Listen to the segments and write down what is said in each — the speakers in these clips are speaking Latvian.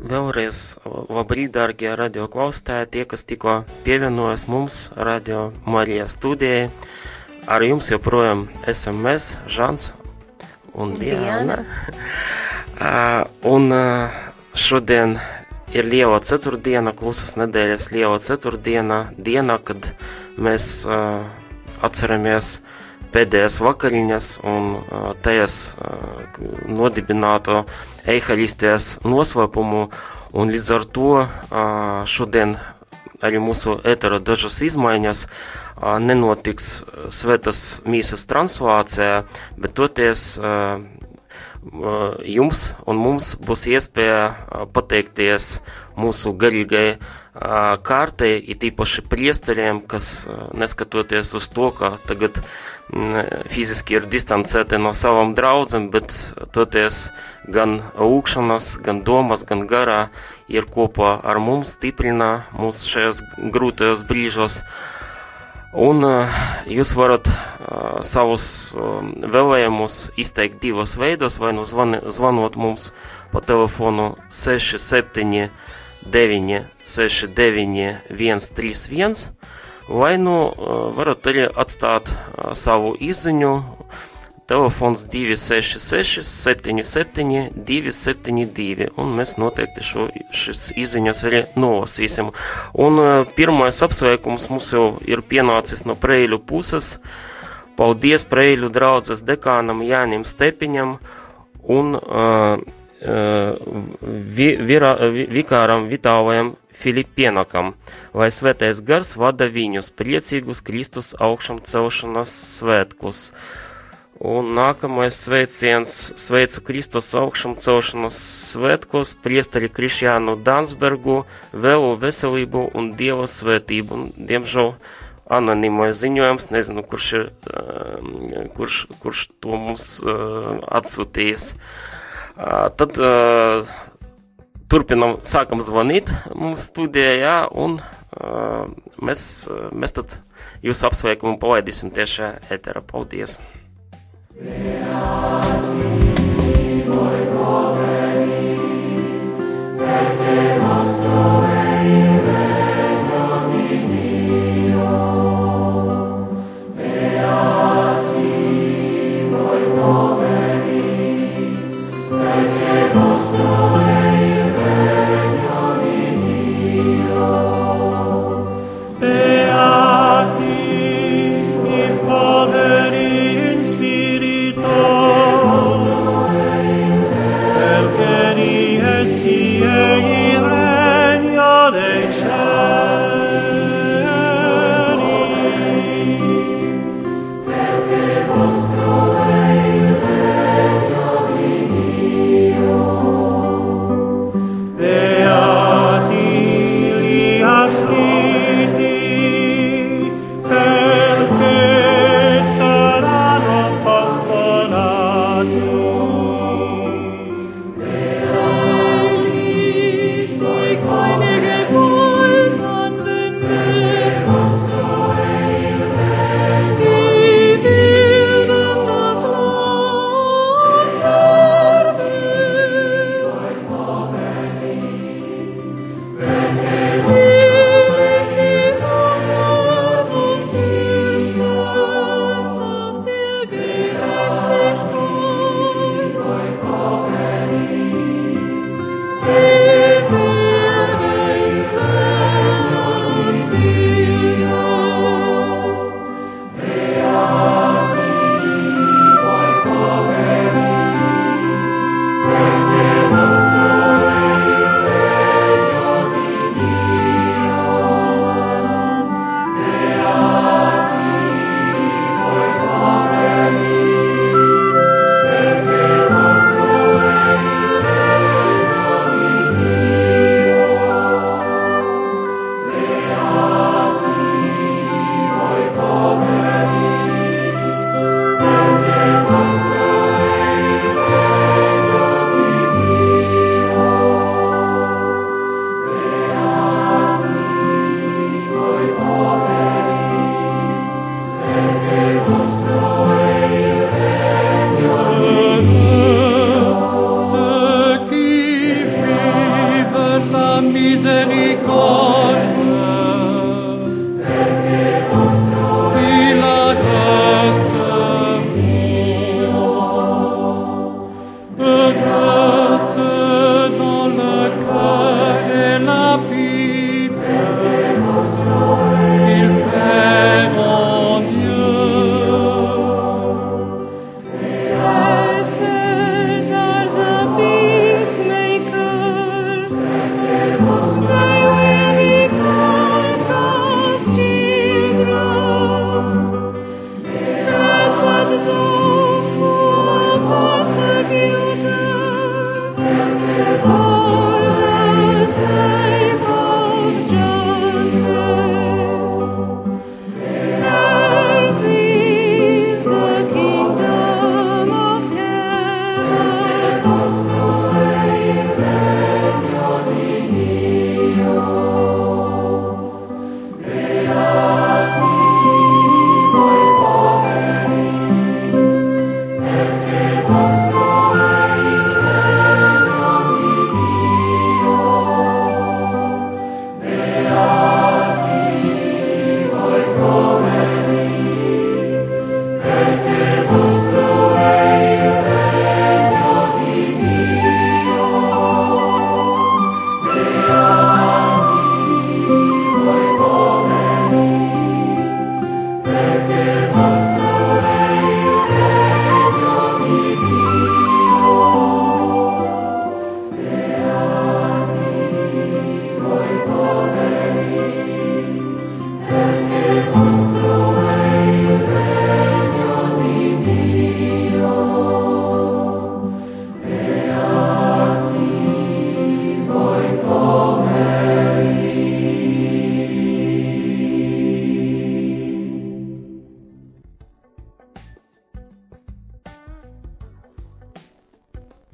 Vēlreiz labrīt, dārgie radio klausītāji, tie, kas tikko pievienojas mums, radio Marija studijai. Ar jums joprojām esam mēs, Žants un Diana. uh, un uh, šodien ir liela ceturtdiena, klusas nedēļas liela ceturtdiena, diena, kad mēs uh, atceramies pēdējās vakariņas un tajās nodibināto eihāristijas noslēpumu, un līdz ar to šodien arī mūsu etera dažas izmaiņas nenotiks svētas mīsas translācijā, bet toties jums un mums būs iespēja pateikties mūsu garīgai kārtai, it īpaši priesteriem, kas neskatoties uz to, ka tagad fiziski ir distancēti no savām draudzēm, bet toties gan lūkšanas, gan domas, gan garā ir kopā ar mums, stiprina mūs šajos grūtajos brīžos. Un jūs varat savus vēlējumus izteikt divos veidos, vai nu zvanot mums pa telefonu 67 9, 6, 9, 1, 3, 1, vai nu varat arī atstāt savu izziņu. Telefons 266, 77, 272, un mēs noteikti šo, šis izziņas arī nolasīsim. Un pirmais apsveikums mums jau ir pienācis no Preiļu puses. Paldies Preiļu draudzes dekānam Jānim Stepiņam un uh, vira, vi, vikāram Vitālajam Filipienakam, lai svētais gars vada viņus priecīgus Kristus augšam celšanas svētkus. Un nākamais sveiciens sveicu Kristus augšam celšanas svētkos priesteri Krišjānu Dansbergu, vēlu veselību un Dieva svētību. Un, diemžēl anonīmais ziņojums, nezinu, kurš, ir, kurš, kurš to mums atsūtījis. Tad uh, turpinam, sākam zvanīt mums studijā, jā, un uh, mēs, mēs tad jūsu apsveikumu palaidīsim tiešā etera. Paldies! Beati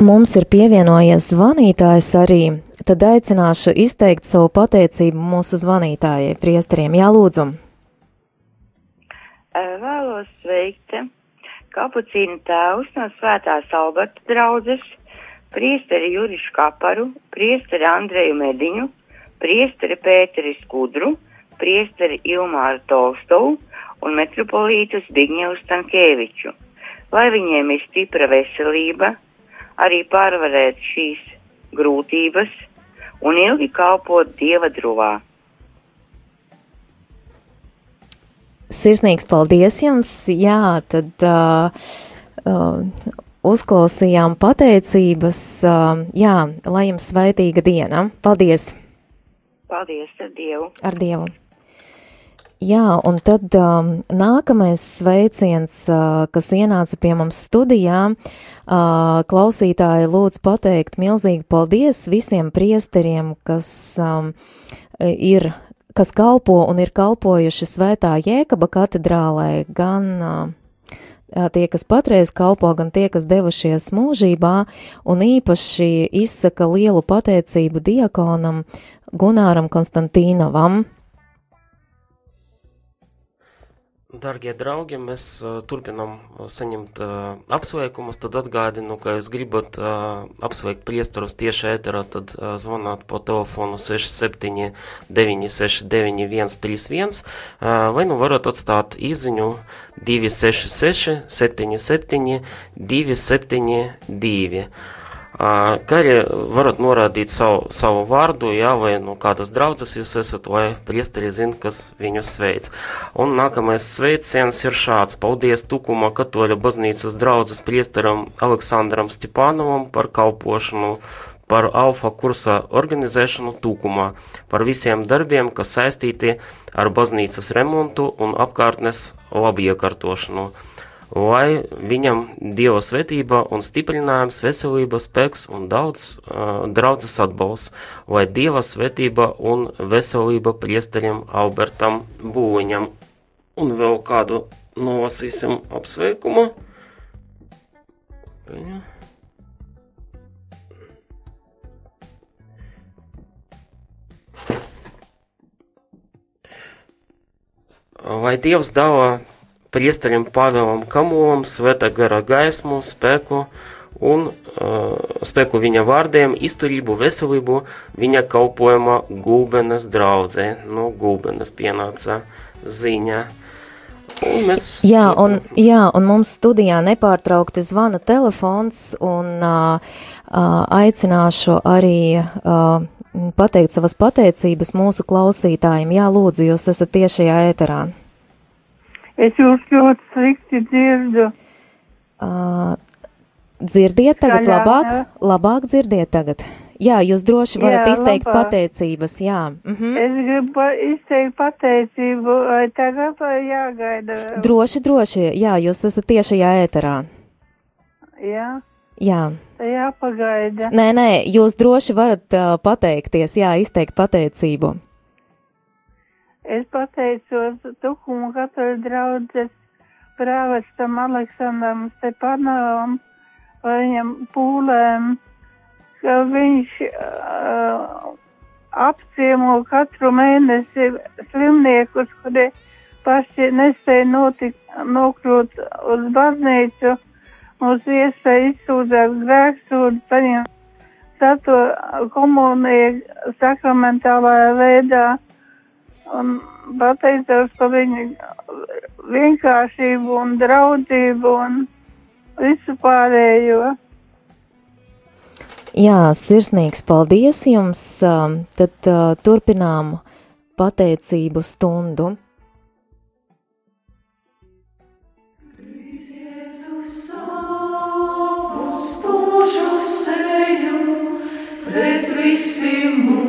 Mums ir pievienojies zvanītājs arī, tad aicināšu izteikt savu pateicību mūsu zvanītājai, priesteriem. Jā, lūdzu. Vēlos sveikt kapucīnu tēvus no svētās Alberta draudzes, priesteri Jurišu Kaparu, priesteri Andreju Mediņu, priesteri Pēteri Skudru, priesteri Ilmāru Tolstovu un metropolītu Zbigņevu Stankēviču. Lai viņiem ir stipra veselība, arī pārvarēt šīs grūtības un ilgi kalpot Dieva druvā. Sirsnīgs paldies jums! Jā, tad uh, uh, uzklausījām pateicības. Uh, jā, lai jums sveitīga diena! Paldies! Paldies ar Dievu! Ar Dievu! Jā, un tad um, nākamais sveiciens, uh, kas ienāca pie mums studijā, uh, klausītāji lūdzu pateikt milzīgi paldies visiem priesteriem, kas um, ir, kas kalpo un ir kalpojuši svētā Jēkaba katedrālē, gan uh, tie, kas patreiz kalpo, gan tie, kas devušies mūžībā, un īpaši izsaka lielu pateicību diakonam Gunāram Konstantīnovam Darbie draugi, mēs turpinām saņemt apsveikumus. Tad atgādinu, ka jūs gribat apsveikt priestarus tieši ēterā, tad zvanāt pa telefonu 67 969 131 uh, vai nu varat atstāt īziņu 266 77 272 kā arī varat norādīt savu, savu vārdu, jā, vai nu kādas draudzes jūs esat, vai priesteri zina, kas viņus sveic. Un nākamais sveiciens ir šāds. Paldies Tukuma katoļa baznīcas draudzes priesteram Aleksandram Stepanovam par kalpošanu par alfa kursa organizēšanu Tūkumā, par visiem darbiem, kas saistīti ar baznīcas remontu un apkārtnes labiekārtošanu lai viņam Dieva svētība un stiprinājums, veselība, spēks un daudz uh, draudzes atbalsts, lai Dieva svētība un veselība priesterim Albertam Būliņam. Un vēl kādu nolasīsim apsveikumu. Viņa. Lai Dievs dāvā priesterim Pāvēlam Kamolam sveta gara gaismu, spēku un uh, spēku viņa vārdiem, izturību, veselību viņa kalpojuma gulbenes draudzē. No gulbenes pienāca ziņa. Un mēs... jā, un, jā, un mums studijā nepārtraukti zvana telefons un uh, aicināšu arī uh, pateikt savas pateicības mūsu klausītājiem. Jā, lūdzu, jūs esat tiešajā ēterā. Es jūs ļoti slikti dzirdu. Uh, dzirdiet tagad Skaļāk, labāk? Jā. Labāk dzirdiet tagad. Jā, jūs droši varat jā, izteikt labāk. pateicības, jā. Mm -hmm. Es gribu izteikt pateicību, vai tagad vai jāgaida? Droši, droši, jā, jūs esat tiešajā ēterā. Jā. Jā. Jāpagaida. Nē, nē, jūs droši varat uh, pateikties, jā, izteikt pateicību. Es pateicos Tukuma katoļu draudzes prāvestam Aleksandram Stepanovam par viņam pūlēm, ka viņš uh, apciemo katru mēnesi slimniekus, kuri paši nespēja notikt, nokļūt uz baznīcu, mums iespēja izsūdzēt grēksūdu, saņemt sato komuniju sakramentālajā veidā un pateicos par viņu vienkāršību un draudzību un visu pārējo. Jā, sirsnīgs paldies jums. Tad uh, turpinām pateicību stundu. Pret visiem mūnim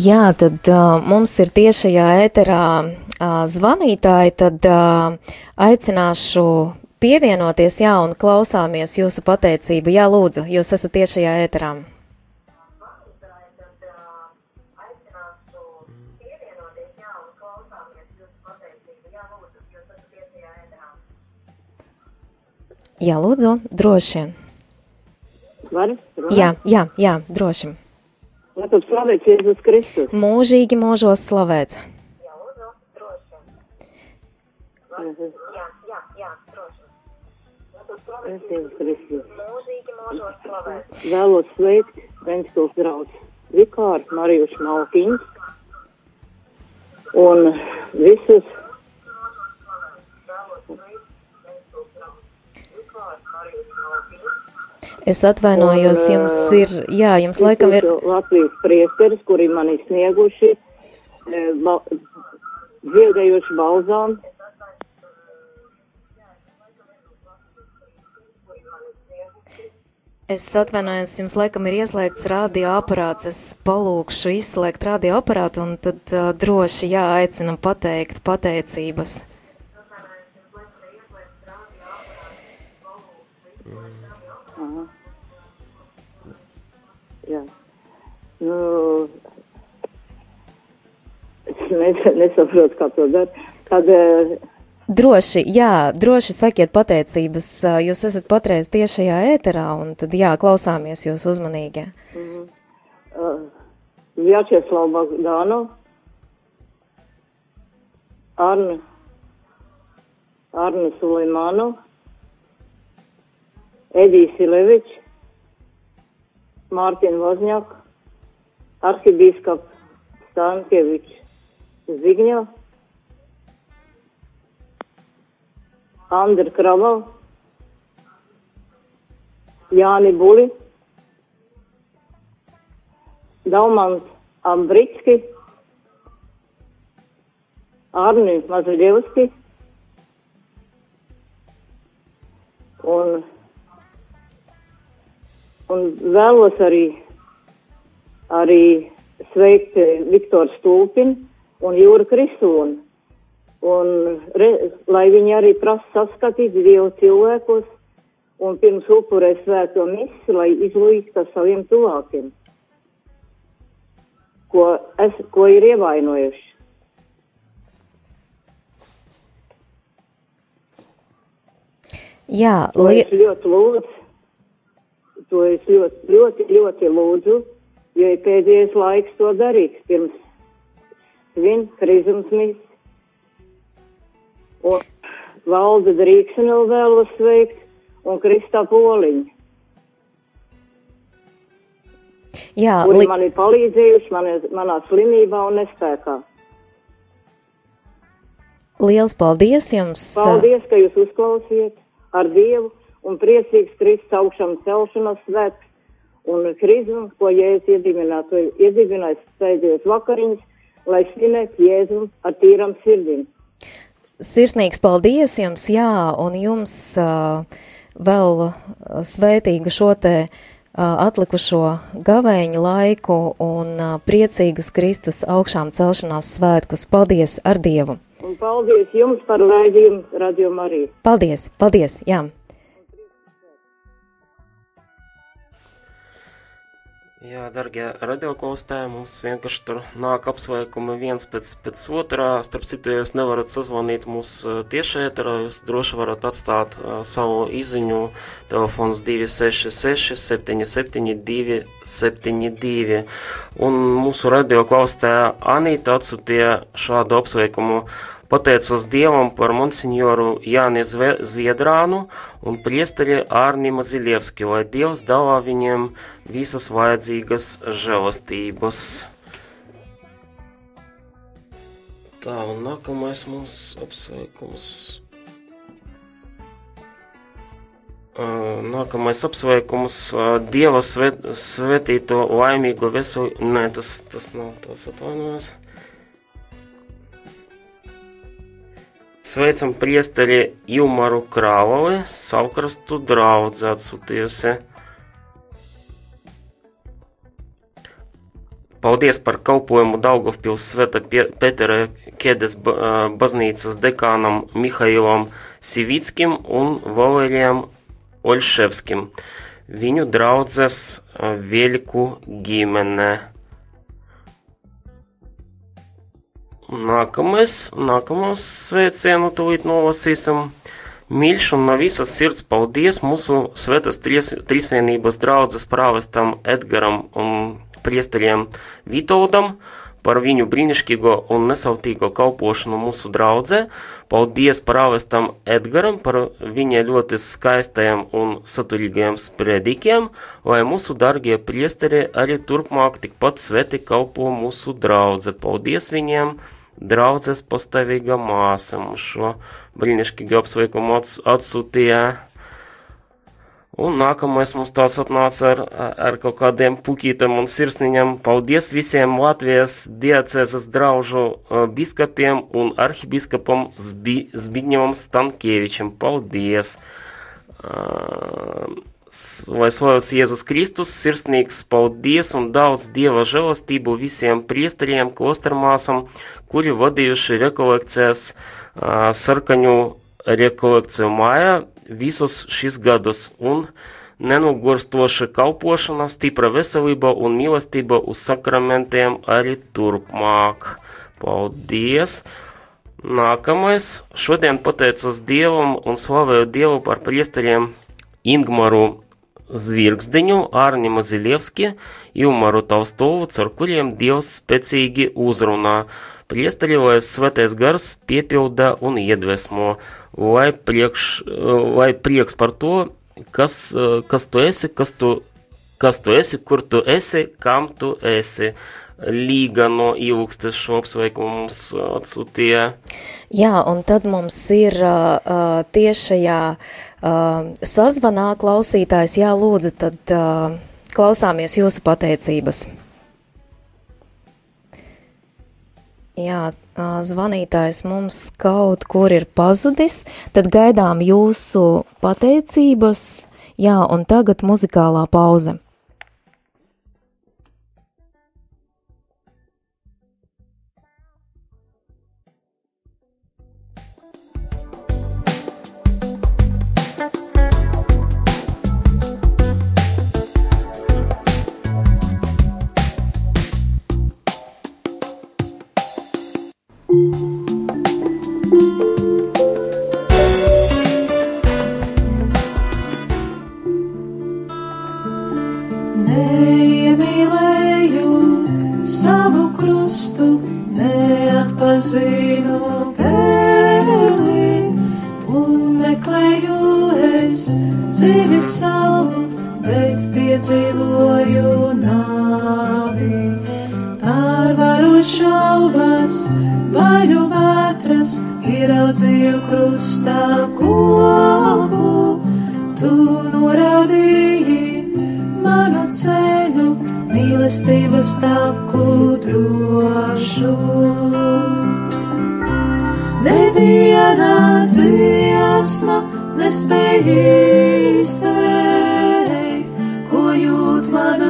Jā, tad uh, mums ir tiešajā ēterā uh, zvanītāji, tad uh, aicināšu pievienoties, jā, un klausāmies jūsu pateicību. Jā, lūdzu, jūs esat tiešajā ēterā. Jā, lūdzu, droši. Var? Jā, jā, jā, droši. Lai tad slavēts Jēzus Kristus. Mūžīgi mūžos slavēts. Jā, jā, jā, droši. Kristus. Mūžīgi mūžos slavēts. Vēlos sveikt Ventspils draugs Vikārs Marijuš Malkiņš un visus Es atvainojos, un, jums ir, jā, jums laikam ir. Latvijas priesteris, kuri man ir snieguši ba, dziedējuši balzām. Es atvainojos, jums laikam ir ieslēgts radioaparāts. Es palūkšu izslēgt radioaparātu un tad uh, droši jāaicinam pateikt pateicības. Jā. Nu, es nesaprotu, kā to dara. Tad uh, Droši, jā, droši sakiet pateicības. Jūs esat patreiz tiešajā ēterā, un tad jā, klausāmies jūs uzmanīgi. Mm -hmm. uh, Vjačeslav Bogdanov, Arne, Arne Suleimanov, Edijs Ilevičs, Mārtiņa Vozņāk, arhibīskaps Stankievičs Zigņevs, Andra Kravov, Jāni Buli, Daumans Ambritski, Arni Mazuļevski un, un vēlos arī, arī sveikt Viktoru Stulpinu un Jūra Krisūnu un re, lai viņi arī prasa saskatīt Dievu cilvēkos un pirms upurē svēto misi, lai izlīgst ar saviem tuvākiem, ko, es, ko ir ievainojuši. Jā, li... ļoti lūdzu, to es ļoti, ļoti, ļoti lūdzu, jo ir pēdējais laiks to darīt pirms svin krizums misi. Un valde Drīksenu vēlos sveikt un Kristā Poliņu. Jā, kuri li... man ir palīdzējuši manā, manā slimībā un nespēkā. Liels paldies jums! Paldies, ka jūs uzklausiet ar Dievu un priecīgs Kristus augšām celšanas svēts un krizmu, ko Jēzus iedibinātu, iedibinājis pēdējos vakariņas, lai svinētu Jēzu ar tīram sirdim. Sirsnīgs paldies jums, jā, un jums uh, vēl svētīgu šo te uh, atlikušo gavēņu laiku un uh, priecīgus Kristus augšām celšanās svētkus. Paldies ar Dievu! Un paldies jums par raidījumu, Radio Mariju. Paldies, paldies, jā. Jā, darbie radioklausītāji, mums vienkārši tur nāk apsveikumi viens pēc, pēc otrā. Starp citu, ja jūs nevarat sazvanīt mūs tiešā ēterā, jūs droši varat atstāt uh, savu izziņu. Telefons 266 77 272. Un mūsu radioklausītāja Anīta atsūtīja šādu apsveikumu Pateicos Dievam par monsignoru Jāni Zviedrānu un priesteri Ārni Maziļevski, lai Dievs dāvā viņiem visas vajadzīgas žēlastības. Tā, un nākamais mums apsveikums. Nākamais apsveikums Dieva svet, svetīto laimīgo veselu... Nē, tas, tas nav tas atvainojos. Sveicam priesteri Ilmaru Krāvali, savkrastu draudzi atsūtījusi. Paldies par kalpojumu Daugavpils Sveta Petera Kedes baznīcas dekānam Mihailam Sivickim un Valērijam Olševskim, viņu draudzes Veļku ģimene. Nākamais, nākamos sveicienu tūlīt nolasīsim. Mīļš un no visas sirds paldies mūsu svētas tries, trīsvienības draudzes prāvestam Edgaram un priesteriem Vitoldam par viņu brīnišķīgo un nesautīgo kalpošanu mūsu draudzē. Paldies prāvestam Edgaram par viņa ļoti skaistajiem un saturīgajiem spredikiem, lai mūsu dargie priesteri arī turpmāk tikpat sveti kalpo mūsu draudze. Paldies viņiem! Draudzes pastāvīga māsa mums šo brīnišķīgu apsveikumu atsūtīja. Un nākamais mums tās atnāca ar, ar kaut kādiem puķītam un sirsniņam. Paldies visiem Latvijas diecēzes draužu biskupiem un arhibiskupam Zbi, Zbigņevam Stankievičam. Paldies! Lai slavēts Jēzus Kristus, sirsnīgs paldies un daudz Dieva žēlastību visiem priesteriem, klostermāsam, kuri vadījuši rekolekcijas sarkaņu rekolekciju mājā visus šis gadus un nenogurstoša kalpošana, stipra veselība un mīlestība uz sakramentiem arī turpmāk. Paldies! Nākamais. Šodien pateicos Dievam un slavēju Dievu par priesteriem Ingmaru Zvirgzdiņu, Ārņu Mazilievski, Ilmaru Taustovu, caur kuriem Dievs spēcīgi uzrunā. Priesteri, lai svētais gars piepilda un iedvesmo, lai, priekš, lai prieks par to, kas, kas tu esi, kas tu, kas tu esi, kur tu esi, kam tu esi. Līga no ilgstes šo apsveikumu mums atsūtīja. Jā, un tad mums ir uh, tiešajā uh, sazvanā klausītājs, jā, lūdzu, tad uh, klausāmies jūsu pateicības. Jā, zvanītājs mums kaut kur ir pazudis, tad gaidām jūsu pateicības, jā, un tagad muzikālā pauze.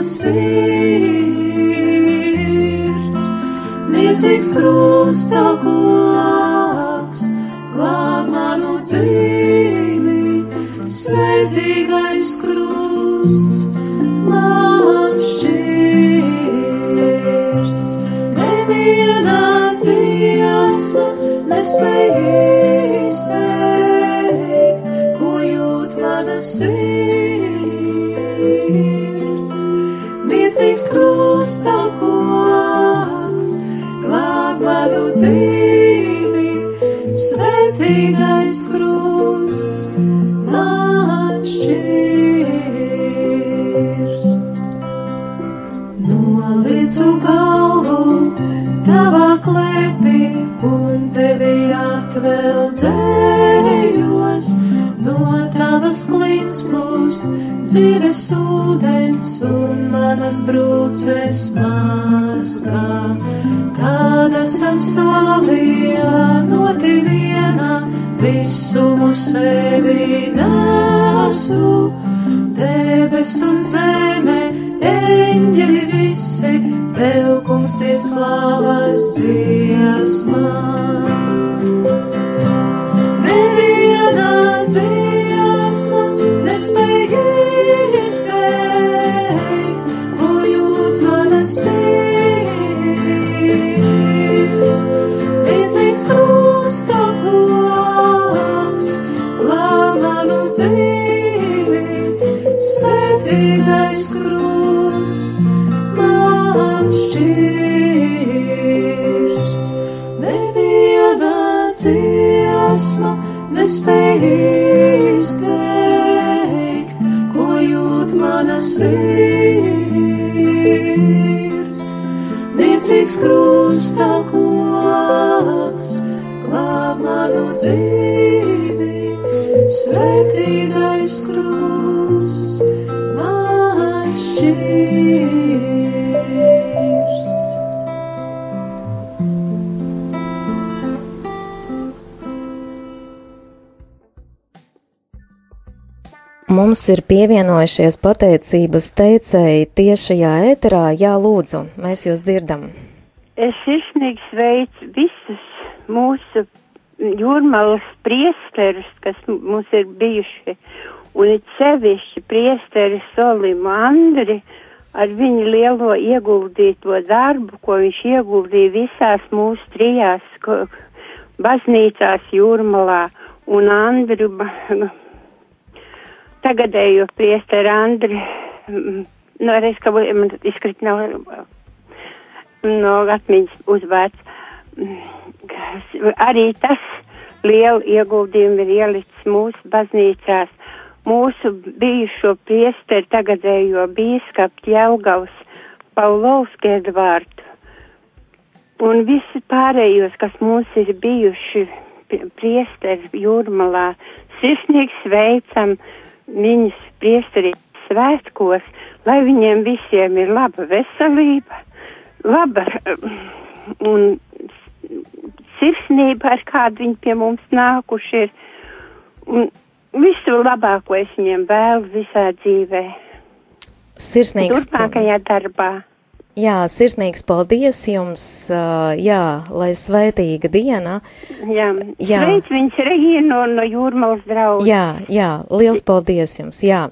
sirds, niecīgs krusta koks, glāb manu dzīvi, svētīgais krusts, man šķirs, nemienā dziesma, nespēj. dzējos, no tavas klīns plūst dzīves ūdens un manas brūces māstā. Kad esam savijā no divienā, visu mūs sevi nesu, debes un zemes. Mums ir pievienojušies pateicības teicēji tiešajā ēterā. Jā, lūdzu, mēs jūs dzirdam. Es sirsnīgi sveicu visus mūsu jūrmalas priesterus, kas mums ir bijuši, un it sevišķi priesteri Solimu Andri ar viņu lielo ieguldīto darbu, ko viņš ieguldīja visās mūsu trijās baznīcās jūrmalā un Andru, tagadējo priesteru Andri, nu, reiz, ka man izkrit nav no atmiņas uzvērts. Arī tas lielu ieguldījumu ir ielicis mūsu baznīcās. Mūsu bijušo priesteru tagadējo bīskapu Jelgavs Paulovski Edvārdu un visi pārējos, kas mums ir bijuši priesteri jūrmalā, sirsnīgi sveicam viņus priesteri svētkos, lai viņiem visiem ir laba veselība, laba un sirsnība, ar kādu viņi pie mums nākuši ir. Un visu labāko es viņiem vēlu visā dzīvē. Sirsnīgs. Turpmākajā darbā. Jā, sirsnīgs paldies jums, jā, lai svētīga diena. Jā, jā. sveic viņas Regīnu no, no jūrmals draugu. Jā, jā, liels paldies jums, jā.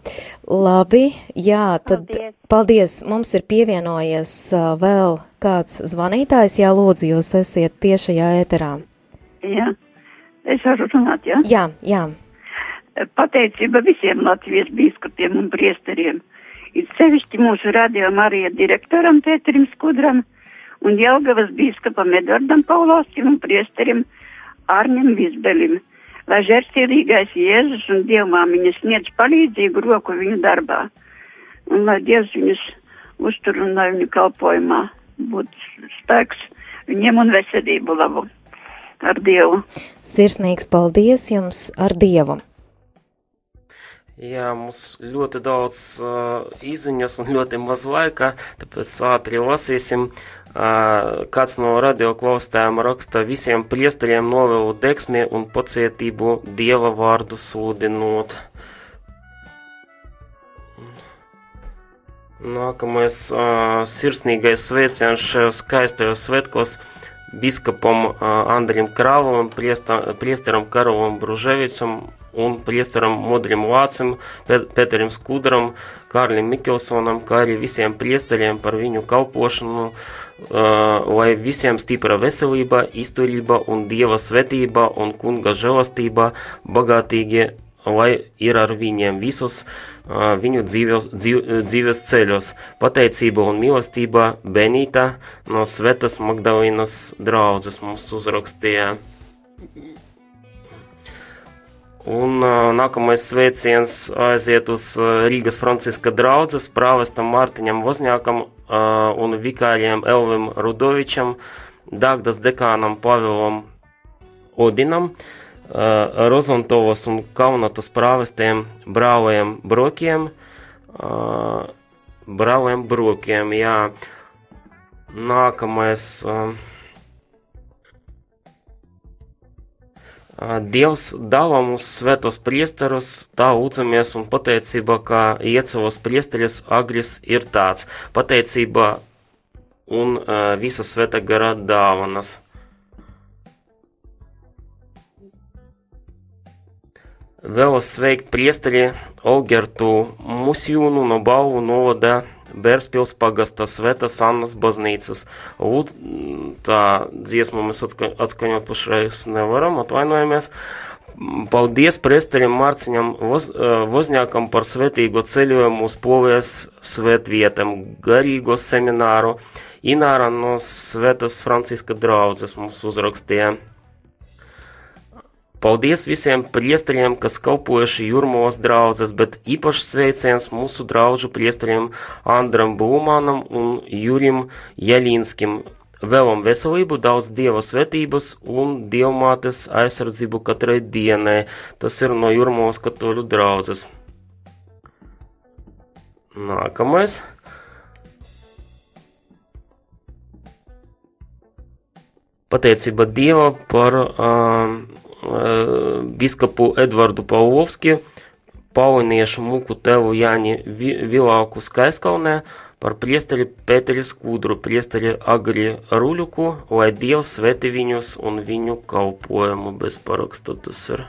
Labi, jā, tad paldies. paldies. Mums ir pievienojies vēl kāds zvanītājs, jā, lūdzu, jūs esiet tiešajā ēterā. Jā, es varu runāt, jā? Jā, jā. Pateicība visiem Latvijas bīskapiem un priesteriem ir sevišķi mūsu radio Marija direktoram Pēterim Skudram un Jelgavas bīskapam Edvardam Paulovskim un priesterim Arnim Vizbelim, lai žērstīlīgais Jēzus un Dievmāmiņa sniedz palīdzīgu roku viņu darbā, un lai Dievs viņus uztur un lai viņu kalpojumā būtu spēks viņiem un veselību labu ar Dievu. Sirsnīgs paldies jums ar Dievu! Jā, mums ļoti daudz uh, izziņas un ļoti maz laika, tāpēc ātri lasīsim. Uh, kāds no radio klausītājiem raksta visiem priesteriem novēlu deksmi un pacietību Dieva vārdu sludinot. Nākamais uh, sirsnīgais sveiciens šajos skaistajos svetkos biskupam uh, Andrim Krāvam, priesteram Karolam Bruževičam un priesteram Modrim Vācim, Pēterim Skudram, Kārlim Mikelsonam, kā arī visiem priesteriem par viņu kalpošanu, uh, lai visiem stipra veselība, izturība un dieva svetība un kunga žēlastība bagātīgi, lai ir ar viņiem visus uh, viņu dzīves, dzīv, dzīves ceļos. Pateicība un mīlestība Benīta no Svetas Magdalīnas draudzes mums uzrakstīja. Un nākamais sveiciens aiziet uz Rīgas Franciska draudzes prāvestam Mārtiņam Vozņākam un vikāriem Elvim Rudovičam, Dāgdas dekānam Pavilam Odinam, uh, Rozontovas un Kaunatas prāvestiem brāvajiem brokiem, brāvajiem brokiem, jā. Nākamais. Dievs dāvā mums svētos priesterus, tā lūdzamies un pateicība, ka iecavos priesteris agris ir tāds. Pateicība un uh, visa svēta gara dāvanas. Vēlos sveikt priesteri Olgertu Musjūnu no Balvu novada Bērspils pagasta Svetas Annas baznīcas. Lūd, tā dziesmu mēs atska atskaņot pašreiz nevaram, atvainojamies. Paldies priesterim Mārciņam Voz, Vozņākam par svētīgo ceļojumu uz Polijas svētvietam, garīgo semināru. Ināra no Svētas Franciska draudzes mums uzrakstīja. Paldies visiem priesteriem, kas kalpojuši Jurmos draudzes, bet īpaši sveiciens mūsu draugu priesteriem Andram Būmanam un Jurim Jelīnskim. Vēlam veselību, daudz dieva svetības un dievmātes aizsardzību katrai dienai. Tas ir no Jurmos katoļu draudzes. Nākamais. Pateicība Dieva par uh, biskapu Edvardu Paulovski, pauliniešu mūku tevu Jāni Vilāku Skaiskalnē, par priesteri Pēteri Skudru, priesteri Agri Ruļuku, lai Dievs sveti viņus un viņu kalpojumu bez paraksta tas ir.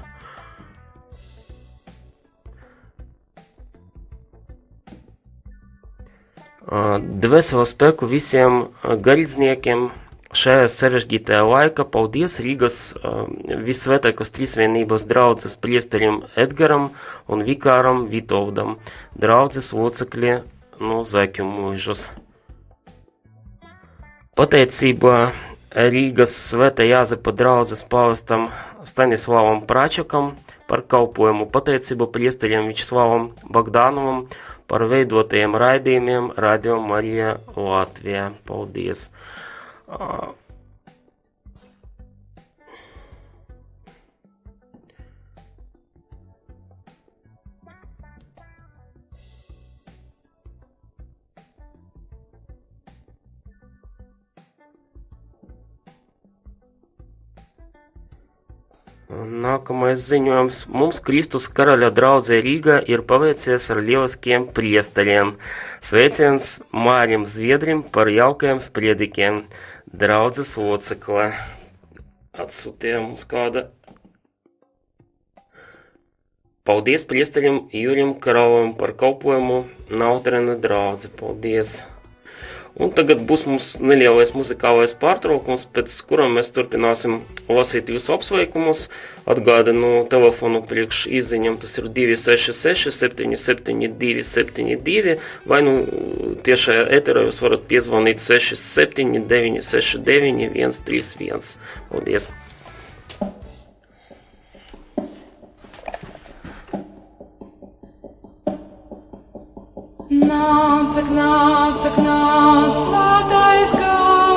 Dvēseli spēku visiem garīdzniekiem, šajā sarežģītajā laikā paldies Rīgas visvētākās trīsvienības draudzes priesterim Edgaram un vikāram Vitoldam, draudzes locekļi no Zaķu mūžas. Pateicībā Rīgas svētā Jāzepa draudzes pāvestam Stanislavam Pračakam par kalpojumu pateicību priesterim Vičslavam Bagdānovam par veidotajiem raidījumiem Radio Marija Latvijā. Paldies! Uh, Nākamais ziņojums. Mums Kristus karaļa draudzē Rīgā ir paveicies ar lieliskiem priesteriem. Sveiciens Mārim Zviedrim par jaukajiem spriedikiem. Draudzes locekle. Atsūtīja mums kāda. Paldies priesterim Jurim Karavam par kalpojumu Nautrena draudze. Paldies! Un tagad būs mums nelielais muzikālais pārtraukums, pēc kura mēs turpināsim lasīt jūsu apsveikumus. Atgādinu telefonu priekš izziņam, tas ir 266 772 72, vai nu tiešajā eterā jūs varat piezvanīt 67 969 131. Paldies! Nāc, nāc, nāc, svētais gars,